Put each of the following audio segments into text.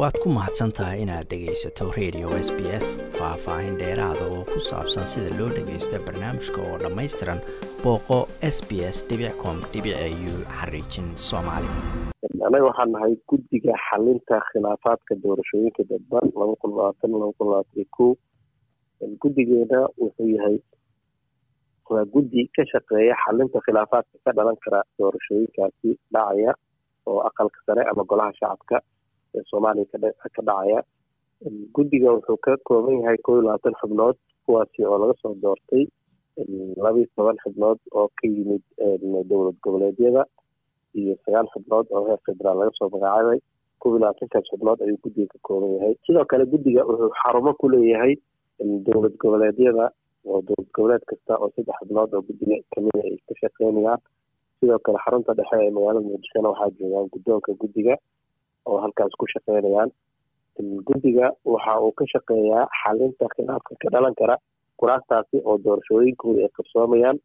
waad ku mahadsan tahay inaad dhegaysato radio s b s faah-faahin dheeraada oo ku saabsan sida loo dhagaysto barnaamijka oo dhammaystiran booqo s b s com u xariijin soomaali. Anaga waxaan nahay guddiga xalinta khilaafaadka doorashooyinka dadban guddigeena wuxuu yahay waa guddi ka shaqeeya xalinta khilaafaadka ka dhalan kara doorashooyinkaasi dhacaya oo aqalka sare ama golaha shacabka ee soomaaliya ka dhacaya. Guddiga wuxuu ka kooban yahay koo iyo labaatan xubnood kuwaasi oo laga soo doortay labaiyo toban xubnood oo ka yimid dowlad goboleedyada iyo sagaal xubnood oo heer federaal laga soo magacaabay. Kow iyo labaatankaas xubnood ayuu guddiga ka kooban yahay. Sidoo kale guddiga wuxuu xarumo ku leeyahay dowlad goboleedyada oo dowlad goboleed kasta oo saddex xubnood oo guddiga kamida ay ka shaqeynayaan. Sidoo kale xarunta dhexe ee magaalada muqdishona waxaa joogaan guddoonka guddiga oo halkaas ku shaqeynayaan. Guddiga waxa uu ka shaqeeyaa xalinta khilaafka ka dhalan kara kuraastaasi oo doorashooyinkooda ay qabsoomayaan.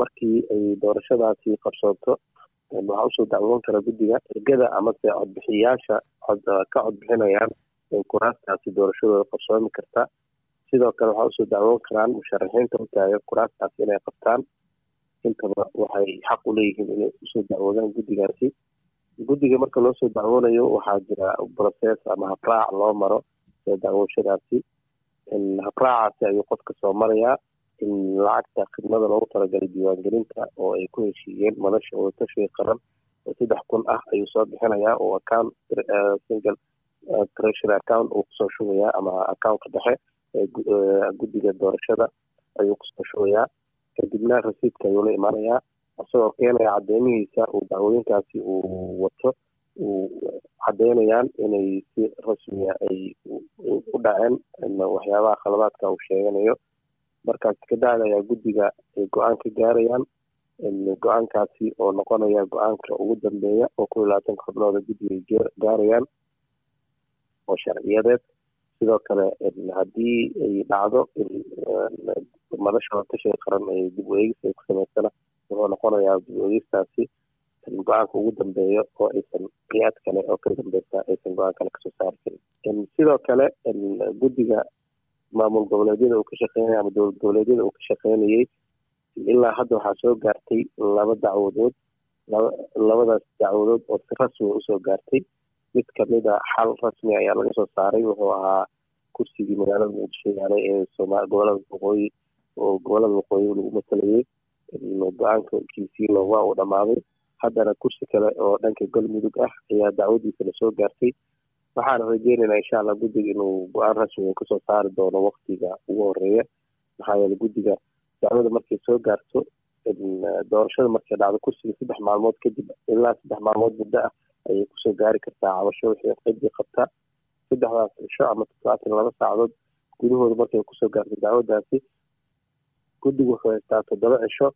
Markii ay doorashadaasi qabsoonto waxaa u soo dacwoon kara guddiga ergada amase codbixiyayaasha ka codbixinayaan kuraastaasi doorashadooda qabsoomi karta. Sidoo kale waxaa u soo dacwoon karaan musharaxiinta u kuraastaasi inay qabtaan. Intaba waxay xaq u leeyihiin inay u soo dacwoodaan guddigaasi guddiga marka loo soo dacwoonayo waxaa jira process ama habraac loo maro soo dacwooshadaasi habraacaasi ayuu qofka soo marayaa in lacagta khidmada loogu talagalay diiwaangelinta oo ay ku heshiiyeen madasha wadatashiga qaran oo saddex kun ah ayuu soo bixinayaa oo account single treasury account uu ku soo shubayaa ama accountka dhexe ee guddiga doorashada ayuu ku soo shubayaa. Kadibna rasiidka ayuu la imanayaa isagoo keenaya cadeymihiisa uu dacwooyinkaasi uu wato uu cadeynayaan inay si rasmiya ay u dhaceen waxyaabaha khalabaadka uu sheeganayo. Markaas kadacda ayaa guddiga ay go'aan ka gaarayaan go'aankaasi oo noqonaya go'aanka ugu dambeeya oo kun iyo labaatanka xubnooda ay gaarayaan oo sharciyadeed. Sidoo kale haddii ay dhacdo madasha watashiga qaran ee dib u eegis ay ku samaysana wuxuu noqonayaa eegistaasi go'aanka ugu dambeeyo oo aysan qiyaad kale oo ka dambeysa aysan go'aan kale ka soo saari karin sidoo kale guddiga maamul goboleedyada uu ka shaqeynaya ama dowlad goboleedyada uu ka shaqeynayay ilaa hadda waxaa soo gaartay laba dacwadood labadaas dacwadood oo si rasmi u soo gaartay. Mid ka mid a xal rasmi ayaa laga soo saaray wuxuu ahaa kursigii magaalada muqdisho yaalay ee gobollada waqooyi oo gobollada waqooyi lagu matalayay go'aanka kiisiilo waa uu dhammaaday. Haddana kursi kale oo dhanka galmudug ah ayaa dacwadiisa la soo gaartay. Waxaana rajeynaynaa insha allah guddiga inuu go'aan rasmiga ka soo saari doono waktiga ugu horreeya maxaa yeele guddiga dacwada markay soo gaarto doorashada markay dhacdo kursiga saddex maalmood kadib ilaa saddex maalmood muddo ah ayay ku soo gaari kartaa cabasho wixii ciddii qabta. Saddexdaas cisho ama toddobaatan laba saacadood gudahooda markay ku soo gaarto dacwadaasi guddigu wuxuu haystaa toddoba cisho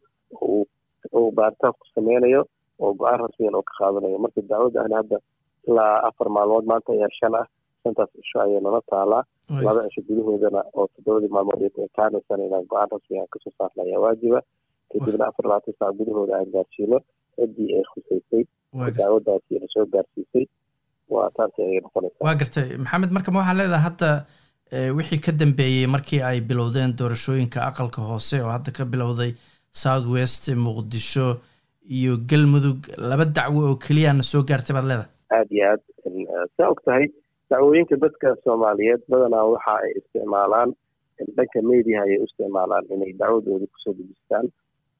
uu baaritaan ku sameynayo oo go'aan rasmiyan oo ka qaadanayo. Marka dacwadda ahna hadda ilaa afar maalmood maanta ayaa shan ah shantaas cisho ayay nala taalaa laba cisho gudahoodana oo toddobadii maalmood ay kaanaysana inaan go'aan rasmiga aan ka soo saarna ayaa waajiba. Kadibna afar labaatan saac gudahooda aan gaarsiino ciddii ay khusaysay dacwadaasi la soo gaarsiisay. Waa taasi ayay noqonaysaa. Waa gartay. Maxamed marka ma waxaa leedahay hadda wixii ka dambeeyey markii ay bilowdeen doorashooyinka aqalka hoose oo hadda ka bilowday south west muqdisho iyo galmudug laba dacwo oo keliyana soo gaartay baad leedahay? Aada iyo aad. Saa og tahay dacwooyinka dadka soomaaliyeed badanaa waxa ay isticmaalaan dhanka mediaha ayay u isticmaalaan inay dacwadooda ku soo dejistaan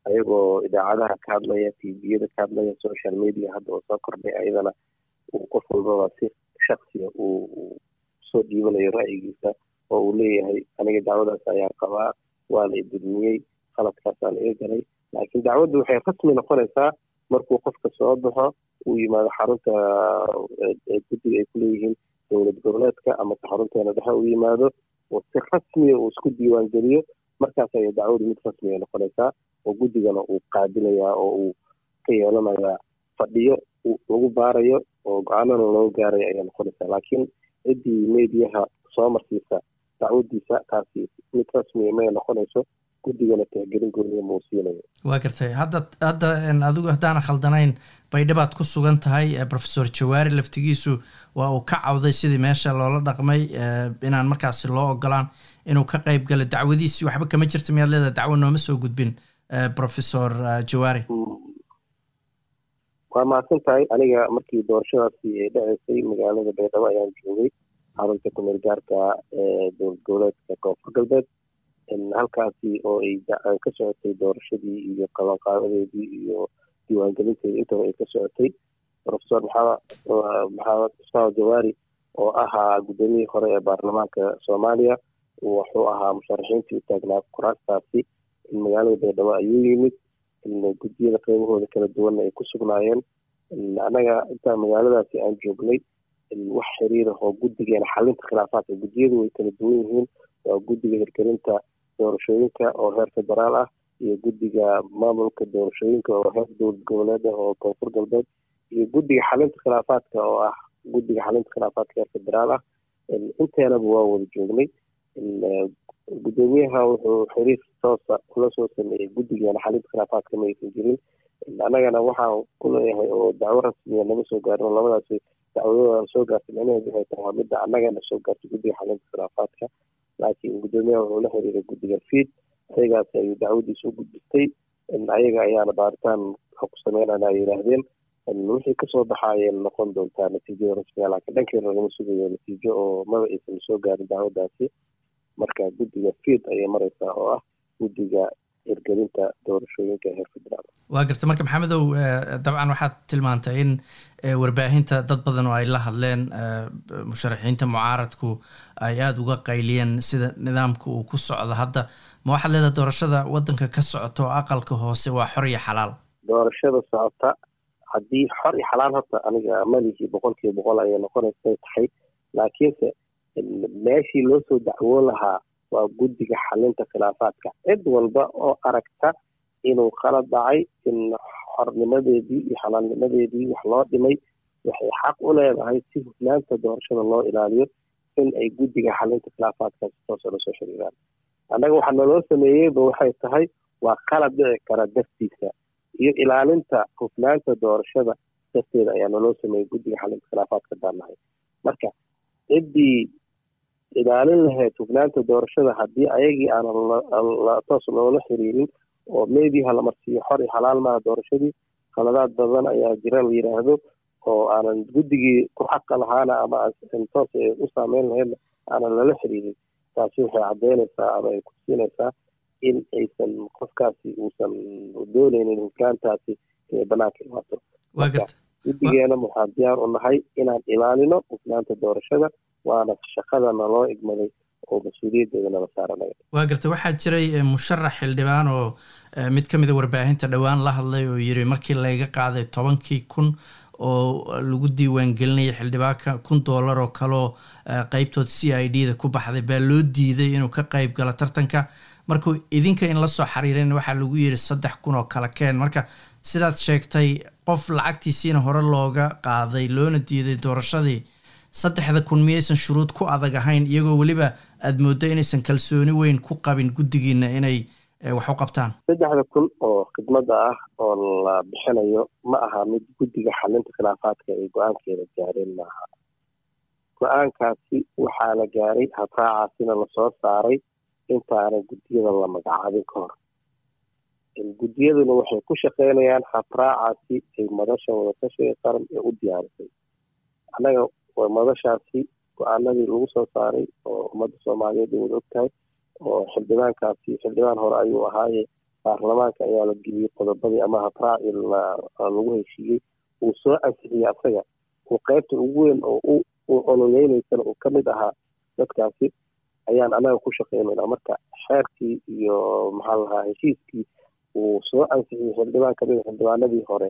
ayagoo idaacadaha ka hadlaya tviyada ka hadlaya social media hadda oo soo kordhay ayadana uu qof walbaba si shaksiya uu soo dhiibanayo ra'yigiisa oo uu leeyahay aniga dacwadaas ayaa qabaa waa la idulmiyey qaladkaasaa la iga galay laakiin dacwaddu waxay rasmi noqonaysaa markuu qofka soo baxo uu yimaado xarunta guddiga ay kuleeyihiin dowlad goboleedka amase xarunteena dhexe uu yimaado oo si rasmiya uu isku diiwaangeliyo. Markaas ayay dacwadu mid rasmiya noqonaysaa oo guddigana uu qaadilayaa oo uu ka yeelanayaa fadhiyo lagu baarayo oo go'aanana loo gaarayo ayay noqonaysaa. Laakiin ciddii mediyaha soo marsiisa dacwadiisa taasi mid rasmiya may noqonayso guddigana tixgelin gooniya muu siinayo waa gartay. Hadda hadda adigu haddaana khaldanayn baydhabaad ku sugan tahay professor jawaari laftigiisu waa uu ka cawday sidii meesha loola dhaqmay inaan markaasi loo ogolaan inuu ka qeyb galo dacwadiisii. Waxba kama jirta miyaad leedahay dacwo nooma soo gudbin professor jawaari waa mahadsan tahay? Aniga markii doorashadaasi ay dhaceysay magaalada baydhabo ayaan joogay. Xarunta kumeel gaarka ee dowlad goboleedka koonfur galbeed. Halkaasi oo ay ka socotay doorashadii iyo qabanqaabadeedii iyo diiwaangelinteeda intaba ay ka socotay. Professor maxamed ismaal jawaari oo ahaa guddoomiyihii hore ee baarlamaanka soomaaliya wuxuu ahaa musharaxiintii u taagnaa kuraastaasi magaalada baydhabo ayuu yimid guddiyada qeybahooda kala duwanna ay ku sugnaayeen. Annaga intaa magaaladaasi aan joognay wax xiriira oo guddigeena xalinta khilaafaadka guddiyadu way kala duwan yihiin. Waa guddiga hirgelinta doorashooyinka oo heer federaal ah iyo guddiga maamulka doorashooyinka oo heer dowlad goboleed ah oo koonfur galbeed iyo guddiga xalinta khilaafaadka oo ah guddiga xalinta khilaafaadka heer federaal ah. Inteenaba waa wada joognay guddoomiyaha wuxuu xiriir toosa kula soo sameeyey guddigeena xalinta khilaafaadka ma aysan jirin. Annagana waxaan ku leeyahay oo dacwo rasmiya nama soo gaarin labadaasi dacwadooda soo gaartay micnaheedu waxay tahay midda. Annagana soo gaartay guddiga xalinta khilaafaadka laakiin guddoomiyaha wuxuu la xiriiray guddiga fiid. Ayagaas ayuu dacwadiisa u gudbistay ayaga ayaana baaritaan ku sameynana ay yidhaahdeen. Wixii ka soo baxaayeen noqon doontaa natiijada rasmiga laakiin dhankeena lagama sugayo natiijo oo maba aysan soo gaarin dacwadaasi marka guddiga fiid ayay mareysaa oo ah guddiga hirgelinta doorashooyinka heer federaal waa garta. Marka maxamedow dabcan waxaad tilmaantay in warbaahinta dad badan oo ay la hadleen musharaxiinta mucaaradku ay aada uga qayliyeen sida nidaamka uu ku socdo. Hadda ma waxaad leedahay doorashada waddanka ka socoto oo aqalka hoose waa xor iyo xalaal? Doorashada socota haddii xor iyo xalaal horta aniga malihii boqolkiiba boqol ayay noqonaysay tahay. Laakiinse meeshii loo soo dacwoon lahaa waa guddiga xalinta khilaafaadka. Cid walba oo aragta inuu khalad dhacay in xornimadeedii iyo xalaalnimadeedii wax loo dhimay waxay xaq u leedahay si hufnaanta doorashada loo ilaaliyo in ay guddiga xalinta khilaafaadkaasi toosa la soo xiriiraan. Annaga waxaa naloo sameeyeyba waxay tahay waa khalad dhici kara dartiisa iyo ilaalinta hufnaanta doorashada darteeda ayaa naloo sameeyey guddiga xalinta khilaafaadka baanahay marka ciddii ilaalin lahayd hufnaanta doorashada haddii ayagii aanan toos loola xiriirin oo meediha la marsiiyo xor iyo xalaal maaha doorashadii khaladaad badan ayaa jira la yidhaahdo oo aanan guddigii ku xaqa lahaana ama toos u saameyn lahaydna aanan lala xiriirin. Taasi waxay caddeynaysaa ama ay kusiinaysaa in aysan qofkaasi uusan dooneynin hufnaantaasi inay banaanka imaato guddigeena waxaan diyaar u nahay inaan ilaalino hufnaanta doorashada waana shaqadana loo igmaday oo mas'uuliyaddeeda nala saaranaya waa garta waxaa jiray musharax xildhibaan oo mid ka mida warbaahinta dhowaan la hadlay oo yiri markii layga qaaday tobankii kun oo lagu diiwaangelinaya xildhibaanka kun dollar oo kaleo qeybtood c i d da ku baxday baa loo diiday inuu ka qeyb galo tartanka. Markuu idinka in la soo xariirin waxaa lagu yiri saddex kun oo kala keen. Marka sidaad sheegtay qof lacagtiisiina hore looga qaaday loona diiday doorashadii. Saddexda kun miyaysan shuruud ku adag ahayn iyagoo weliba aada mooddo inaysan kalsooni weyn ku qabin guddigiina inay wax u qabtaan. Saddexda kun oo khidmadda ah oo la bixinayo ma aha mid guddiga xalinta khilaafaadka ay go'aankeeda gaareen maaha. Go'aankaasi waxaa la gaaray habraacaasina la soo saaray intaanan guddiyada la magacaabin ka hor guddiyaduna waxay ku shaqeynayaan habraacaasi ay madasha wadatashiga qaran ee u diyaarisay. Annaga madashaasi go'aanadii lagu soo saaray oo ummadda soomaaliyeed ay wada og tahay oo xildhibaankaasi xildhibaan hore ayuu ahaaye baarlamaanka ayaa la geliyey qodobadii ama habraaci lagu heshiiyey. Uu soo ansixiyey asaga. Uu qeybta ugu weyn oo u ololeynaysana uu ka mid ahaa dadkaasi. Ayaan annaga ku shaqeynayna marka xeerkii iyo maxaa lahaa heshiiskii uu soo ansixiyey xildhibaan kamida xildhibaanadii hore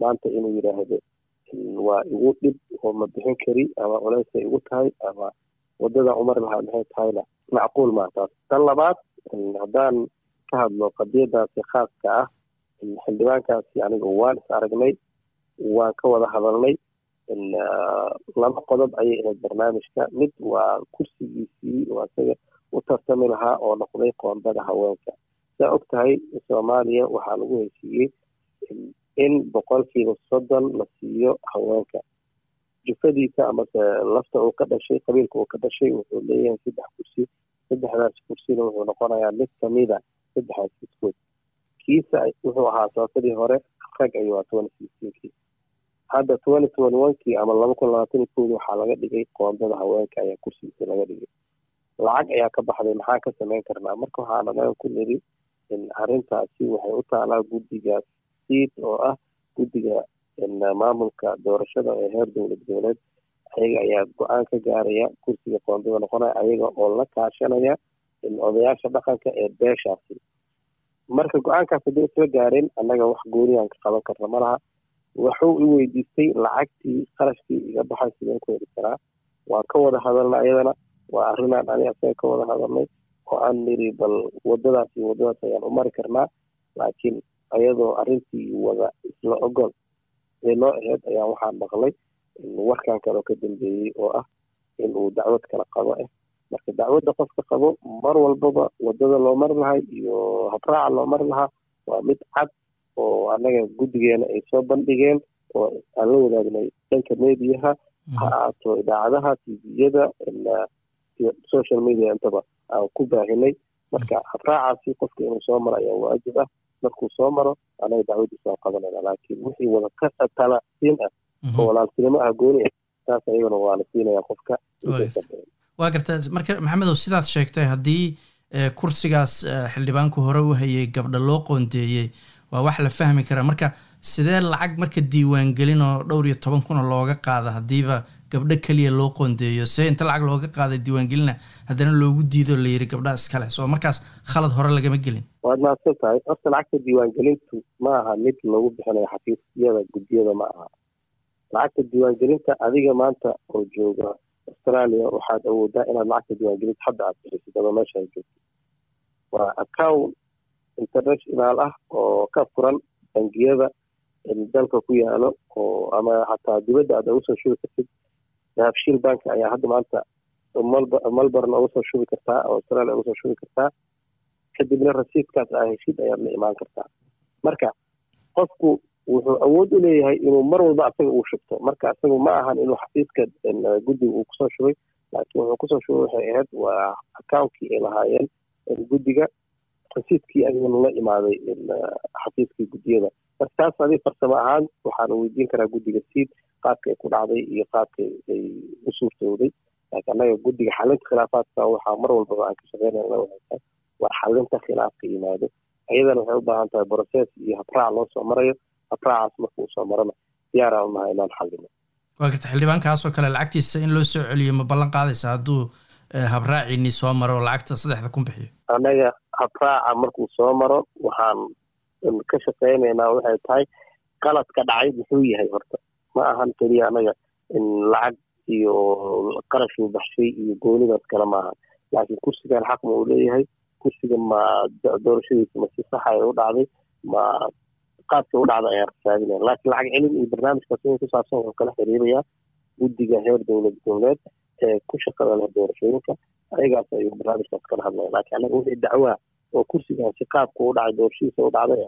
maanta inuu yidhaahdo waa igu dhib oo ma bixin kari ama culeysay igu tahay ama waddada umar lahaa maxay tahayna. Macquul maa taas tan labaad haddaan ka hadlo qadiyadaasi khaaska ah xildhibaankaasi aniga waan is aragnay waan ka wada hadalnay laba qodob ayay ahayd barnaamijka. Mid waa kursigiisii oo isaga u tartami lahaa oo noqday qoondada haweenka saa og tahay soomaaliya waxaa lagu heshiiyey in boqolkiiba soddon la siiyo haweenka. Jufadiisa amase lafta uu ka dhashay qabiilka uu ka dhashay wuxuu leeyahay saddex kursi. Saddexdaas kursina wuxuu noqonayaa mid kamida saddexdaas kiskood kiisa wuxuu ahaa sababadii hore rag ayuu ahaa hadda onekii ama laba kun labaatan koodi waxaa laga dhigay qoondada haweenka ayaa kursigiisa laga dhigay. Lacag ayaa ka baxday maxaa ka samayn karnaa? Marka waxaan anaga ku niri arrintaasi waxay u taalaa guddiga siid oo ah guddiga maamulka doorashada ee heer dowlad goboleed ayaga ayaa go'aan ka gaaraya kursiga qoondada noqonaya ayaga oo la kaashanaya odayaasha dhaqanka ee beeshaasi. Marka go'aankaas haddii isla gaareen annaga wax gooniyaan ka qaban karna ma laha. Wuxuu i weydiistay lacagtii qarashkii iga baxay sideen ku heli karaa. Waan ka wada hadalna ayadana waa arrinaan ani asaga ka wada hadalnay oo aan niri bal wadadaas iyo wadadaas ayaan u mari karnaa laakiin ayadoo arrintii wada isla ogol ee noo aheyd ayaan waxaan maqlay warkan kaleo ka dambeeyey oo ah in uu dacwad kala qabo ah marka dacwadda qofka qabo mar walbaba waddada loo mari lahay iyo habraaca loo mari lahaa waa mid cad oo annaga guddigeena ay soo bandhigeen oo aan la wadaagnay dhanka mediyaha ha ahaato idaacadaha tviyada social media intaba ku baahinay. Marka habraacaasi qofka inuu soo maro ayaa waajib ah. Markuu soo maro anaga dacwadiisa waan qabanayna. Laakiin wixii wada talasiin ah oo walaaltinimo ah gooni ah taas ayagana waa la siinaya qofka waa garta marka maxamedow sidaad sheegtay haddii kursigaas xildhibaanku hore u hayay gabdha loo qoondeeyey waa wax la fahmi karaa. Marka sidee lacag marka diiwaangelin oo dhowr iyo toban kuna looga qaada haddiiba gabdho keliya loo qoondeeyo. See inta lacag looga qaaday diiwaangelina haddana loogu diido la yiri gabdhaha iskale soo markaas khalad hore lagama gelin. Waad mahadsan tahay. Horta lacagta diiwaangelintu ma aha mid lagu bixinayo xafiisyada guddiyada ma aha. Lacagta diiwaangelinta adiga maanta oo jooga australia waxaad awoodaa inaad lacagta diiwaangelinta hadda aad bixisid ama meesha ay joogto. Waa account international ah oo ka furan bangiyada dalka ku yaalo oo ama xataa dibadda aad ugu soo shubi kartid dahabshiil bank ayaa hadda maanta melbourne uga soo shubi kartaa oo australia uga soo shubi kartaa. Kadibna rasiidkaas aa heshid ayaad la imaan kartaa. Marka qofku wuxuu awood u leeyahay inuu mar walba asaga uu shubto. Marka asaga ma ahan inuu xafiiska guddiga uu ku soo shubay laakiin wuxuu ku soo shubay waxay ahayd waa accountkii ay lahaayeen guddiga. Rasiidkii ayuuna la imaaday xafiiskii guddiyada. Marka taas adi farsamo ahaan waxaana weydiin karaa guddiga siid qaabka ay ku dhacday iyo qaabka ay u suurtowday laakiin annaga guddiga xalinta khilaafaadka waxaa mar walbaba aan ka shaqeynayna waxay tahay waa xalinta khilaafka yimaado. Ayadana waxay u baahan tahay brocess iyo habraac loo soo marayo. Habraacaas marka uu soo marana diyaaraan u nahay inaan xallino waa garta xildhibaankaasoo kale lacagtiisa in loo soo celiyo ma ballan qaadaysa hadduu habraaciini soo maro lacagta saddexda kun bixiyo? Annaga habraaca markuu soo maro waxaan ka shaqeynaynaa waxay tahay qaladka dhacay muxuu yahay horta ma ahan keliya annaga in lacag iyo qarashuu baxshay iyo goonidaas kale maaha. Laakiin kursigan xaq ma uu leeyahay. Kursiga ma doorashadiisa ma si saxa u dhacday ma qaabka u dhacda ayaan rasaadinaya. Laakiin lacag celin iyo barnaamijkaas in ku saabsan wuxuu kala xiriirayaa guddiga heer dowlad goboleed ee ku shaqada leh doorashooyinka ayagaas ayuu barnaamijkaas kala hadlaya. Laakiin annaga wixii dacwaa oo kursigaasi qaabka u dhacay doorashadiisa u dhacday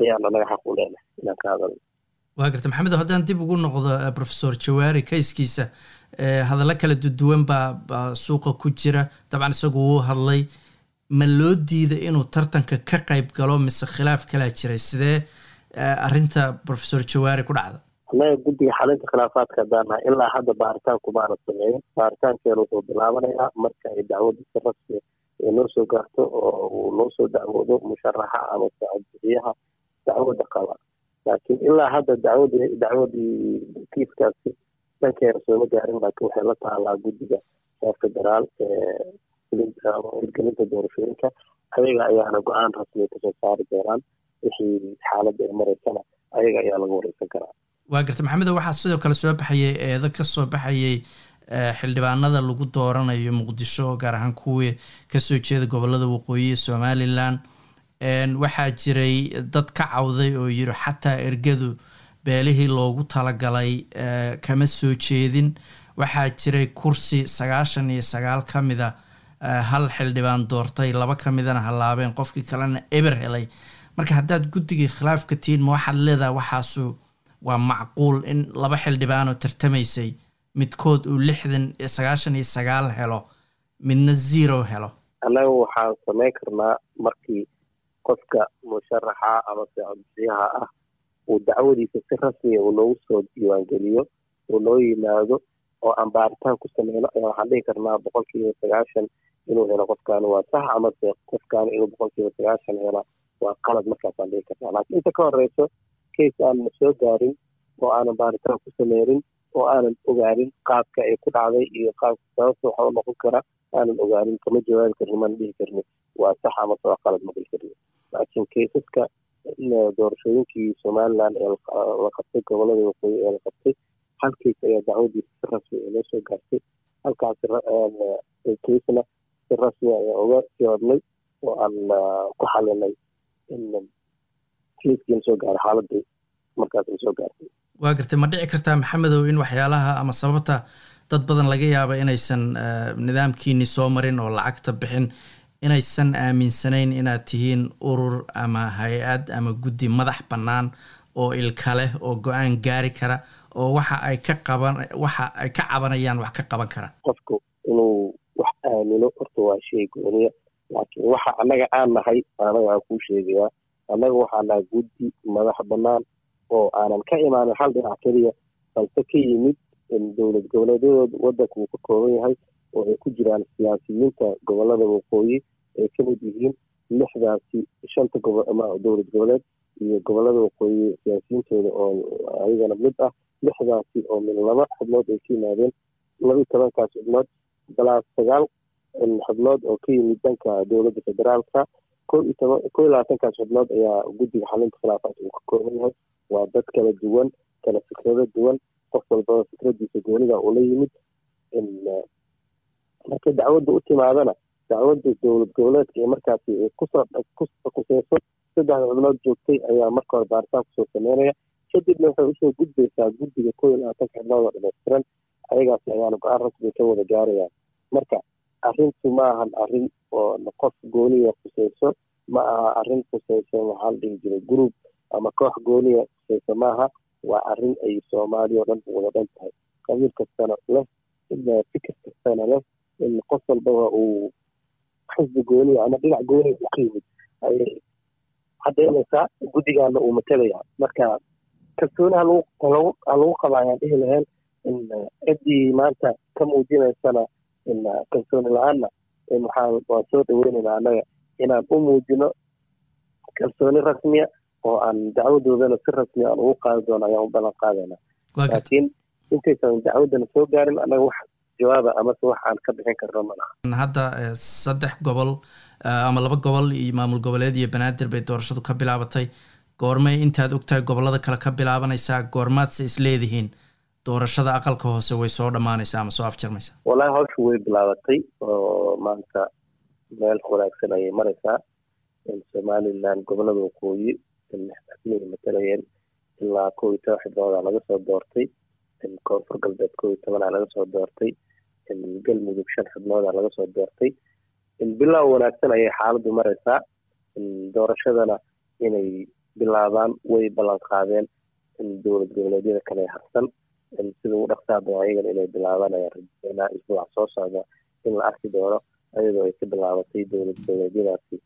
ayaan annaga xaq u leenahay inaan ka hadalno waa garta maxamed haddaan dib ugu noqdo professor jawaari kayskiisa hadallo kala duwan baa baa suuqa ku jira. Dabcan isagu wuu hadlay. Ma loo diiday inuu tartanka ka qayb galo mise khilaaf kalaa jiray? Sidee arrinta professor jawaari ku dhacda? Annaga guddiga xalinta khilaafaadka haddaan nahay ilaa hadda baaritaanku maana sameeyin. Baaritaankeenu wuxuu bilaabanayaa marka ay dacwadda si rasmi ay noo soo gaarto oo uu noo soo dacwoodo musharaxa ama sacadbixiyaha dacwadda qaba laakiin ilaa hadda dacwadi dacwadii kiiskaasi dhankeena sooma gaarin laakiin waxay la taalaa guddiga heer federaal ee hirgelinta doorashooyinka. Ayaga ayaana go'aan rasmiya ka soo saari doonaan wixii xaaladda ay maraysana ayaga ayaa laga wareysan karaa. Waa garta maxamedo waxaa sidoo kale soo baxayay eedo ka soo baxayay xildhibaanada lagu dooranayo muqdisho gaar ahaan kuwii ka soo jeeda gobollada waqooyi somalilan waxaa jiray dad ka cawday oo yiri xataa ergadu beelihii loogu talagalay kama soo jeedin. Waxaa jiray kursi sagaashan iyo sagaal ka mida hal xildhibaan doortay laba ka midana hallaabeen qofkii kalena eber helay. Marka haddaad guddigii khilaafka tihiin ma waxaad leedahay waxaasu waa macquul in laba xildhibaanoo tartamaysay midkood uu lixdan sagaashan iyo sagaal helo midna zero helo. Annaga waxaan samayn karnaa markii qofka musharaxa ama sicodbixiyaha ah uu dacwadiisa si rasmiya uu noogu soo diiwaangeliyo uu noo yimaado oo aan baaritaan ku sameyno ayaa waxaan dhihi karnaa boqolkiiba sagaashan inuu helo qofkaani waa sax amase qofkaani inuu boqolkiiba sagaashan hela waa qalad. Markaasaan dhihi karnaa. Laakiin inta ka horeyso case aanna soo gaarin oo aanan baaritaan ku sameynin oo aanan ogaanin qaabka ay ku dhacday iyo qaabka sababta waxa u noqon kara aanan ogaanin kama jawaabi karni mana dhihi karni waa sax amase waa qalad ma dhihi karni laakiin kaysaska doorashooyinkii somaliland ee la qabtay gobollada waqooyi ee la qabtay hal kays ayaa dacwadiisa si rasmi ee loo soo gaartay. Halkaas kaysna si rasmi ayaa uga sii hodnay oo aan ku xalinay in kayskiina soo gaaray xaaladii markaas ay soo gaartay. Waa gartay ma dhici kartaa maxamedow in waxyaalaha ama sababta dad badan laga yaaba inaysan nidaamkiini soo marin oo lacagta bixin inaysan aaminsanayn inaad tihiin urur ama hay'ad ama guddi madax bannaan oo ilka leh oo go'aan gaari kara oo waxa ay ka qaban waxa ay ka cabanayaan wax ka qaban kara. Qofku inuu wax aamino horta waa shay gooniya laakiin waxa annaga aan nahay anaga aan kuu sheegayaa annaga waxaa nahay guddi madax bannaan oo aanan ka imaanin hal dhinac keliya balse ka yimid dowlad goboleedyadooda waddanka uu ka kooban yahay oo ay ku jiraan siyaasiyiinta gobollada waqooyi ay ka mid yihiin lixdaasi shanta dowlad goboleed iyo gobollada waqooyi siyaasiyiintooda oo ayagana mid ah lixdaasi oo min laba xubnood ay ka yimaadeen. Laba iyo tobankaas xubnood balaas sagaal xubnood oo ka yimid dhanka dowladda federaalka. Ko iyo toban ko iyo labaatankaas xubnood ayaa guddiga xalinta khilaafaad uu ka kooban yahay. Waa dad kala duwan kala fikrado duwan qof walbaba fikradiisa goonida ula yimid markay dacwadda u timaadana dacwadda dowlad goboleedka ee markaasi ku soo kuseyso saddexda xubnood joogtay ayaa marka hore baaritaan ku soo sameynaya. Kadibna waxay u soo gudbaysaa guddiga ko iyo labaatanka xubnood oo dhamaystiran ayagaasi ayaana go'aan rasmi ka wada gaarayaan. Marka arrintu ma ahan arrin oo qof gooniya kuseyso ma aha arrin kuseyso waxaa la dhihi jiray group ama koox gooniya kuseyso maaha waa arrin ay soomaaliya oo dhan wada dhan tahay. Qabiil kastana leh fikir kastana leh in qof walbaba uu xisbi gooniya ama dhinac gooniya u ka yimid ayay caddeynaysaa guddigaana uu matalaya marka kalsooni ha lagu qaba ayaan dhihi lahayn in ciddii maanta ka muujinaysana in kalsooni la'aanna waxaan waan soo dhaweynaynaa annaga inaan u muujino kalsooni rasmiya oo aan dacwadoodana si rasmi aan ugu qaadi doono ayaan u ballan qaadayna laakiin intaysan dacwaddana soo gaarin annaga wax jawaaba amase wax aan ka bixin karno ma laha. Hadda saddex gobol ama laba gobol iyo maamul goboleed iyo banaadir bay doorashadu ka bilaabatay. Goormay intaad ogtahay gobollada kale ka bilaabanaysaa goormaadse is leedihiin. Doorashada aqalka hoose way soo dhammaanaysaa ama soo afjarmaysaa? Wallaahi hawsha way bilaabatay oo maanta meel wanaagsan ayay maraysaa. Somaliland gobollada waqooyi madaxweyne matalayeen ilaa kow iyo toban xibnoodaa laga soo doortay koonfur galbeed kow iyo tobanaa laga soo doortay galmudug shan xibnoodaa laga soo doortay. Bilow wanaagsan ayay xaaladdu maraysaa. Doorashadana inay bilaabaan way ballan qaadeen. Dowlad goboleedyada kale harsan sida ugu dhaqsaa badan ayagana inay bilaabaan ayaan rajeynaa isbuuca soo socda in la arki doono ayadoo ay ka bilaabatay dowlad goboleedyadaasi.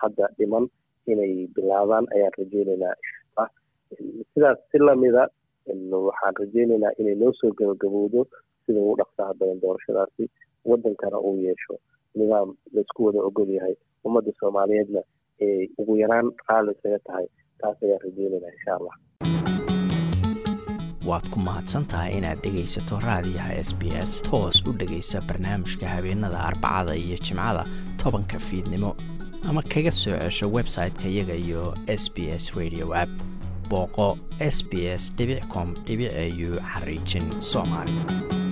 Hadda dhiman inay bilaabaan ayaan rajeyneynaa inshaa sidaas si lamida waxaan rajeyneynaa inay noo soo gabagabowdo sida ugu dhaqsaha badan doorashadaasi. Waddankana uu yeesho nidaam la isku wada ogol yahay ummadda soomaaliyeedna ay ugu yaraan raalli isaga tahay. Taas ayaan rajeyneynaa insha allah waad ku mahadsantahay inaad dhegaysato raadiyaha s b s. Toos u dhegaysa barnaamijka habeenada arbacada iyo jimcada tobanka fiidnimo. Ama kaga soo cesho website-ka iyaga iyo s b s radio app booqo s b s com au xariijin soomaali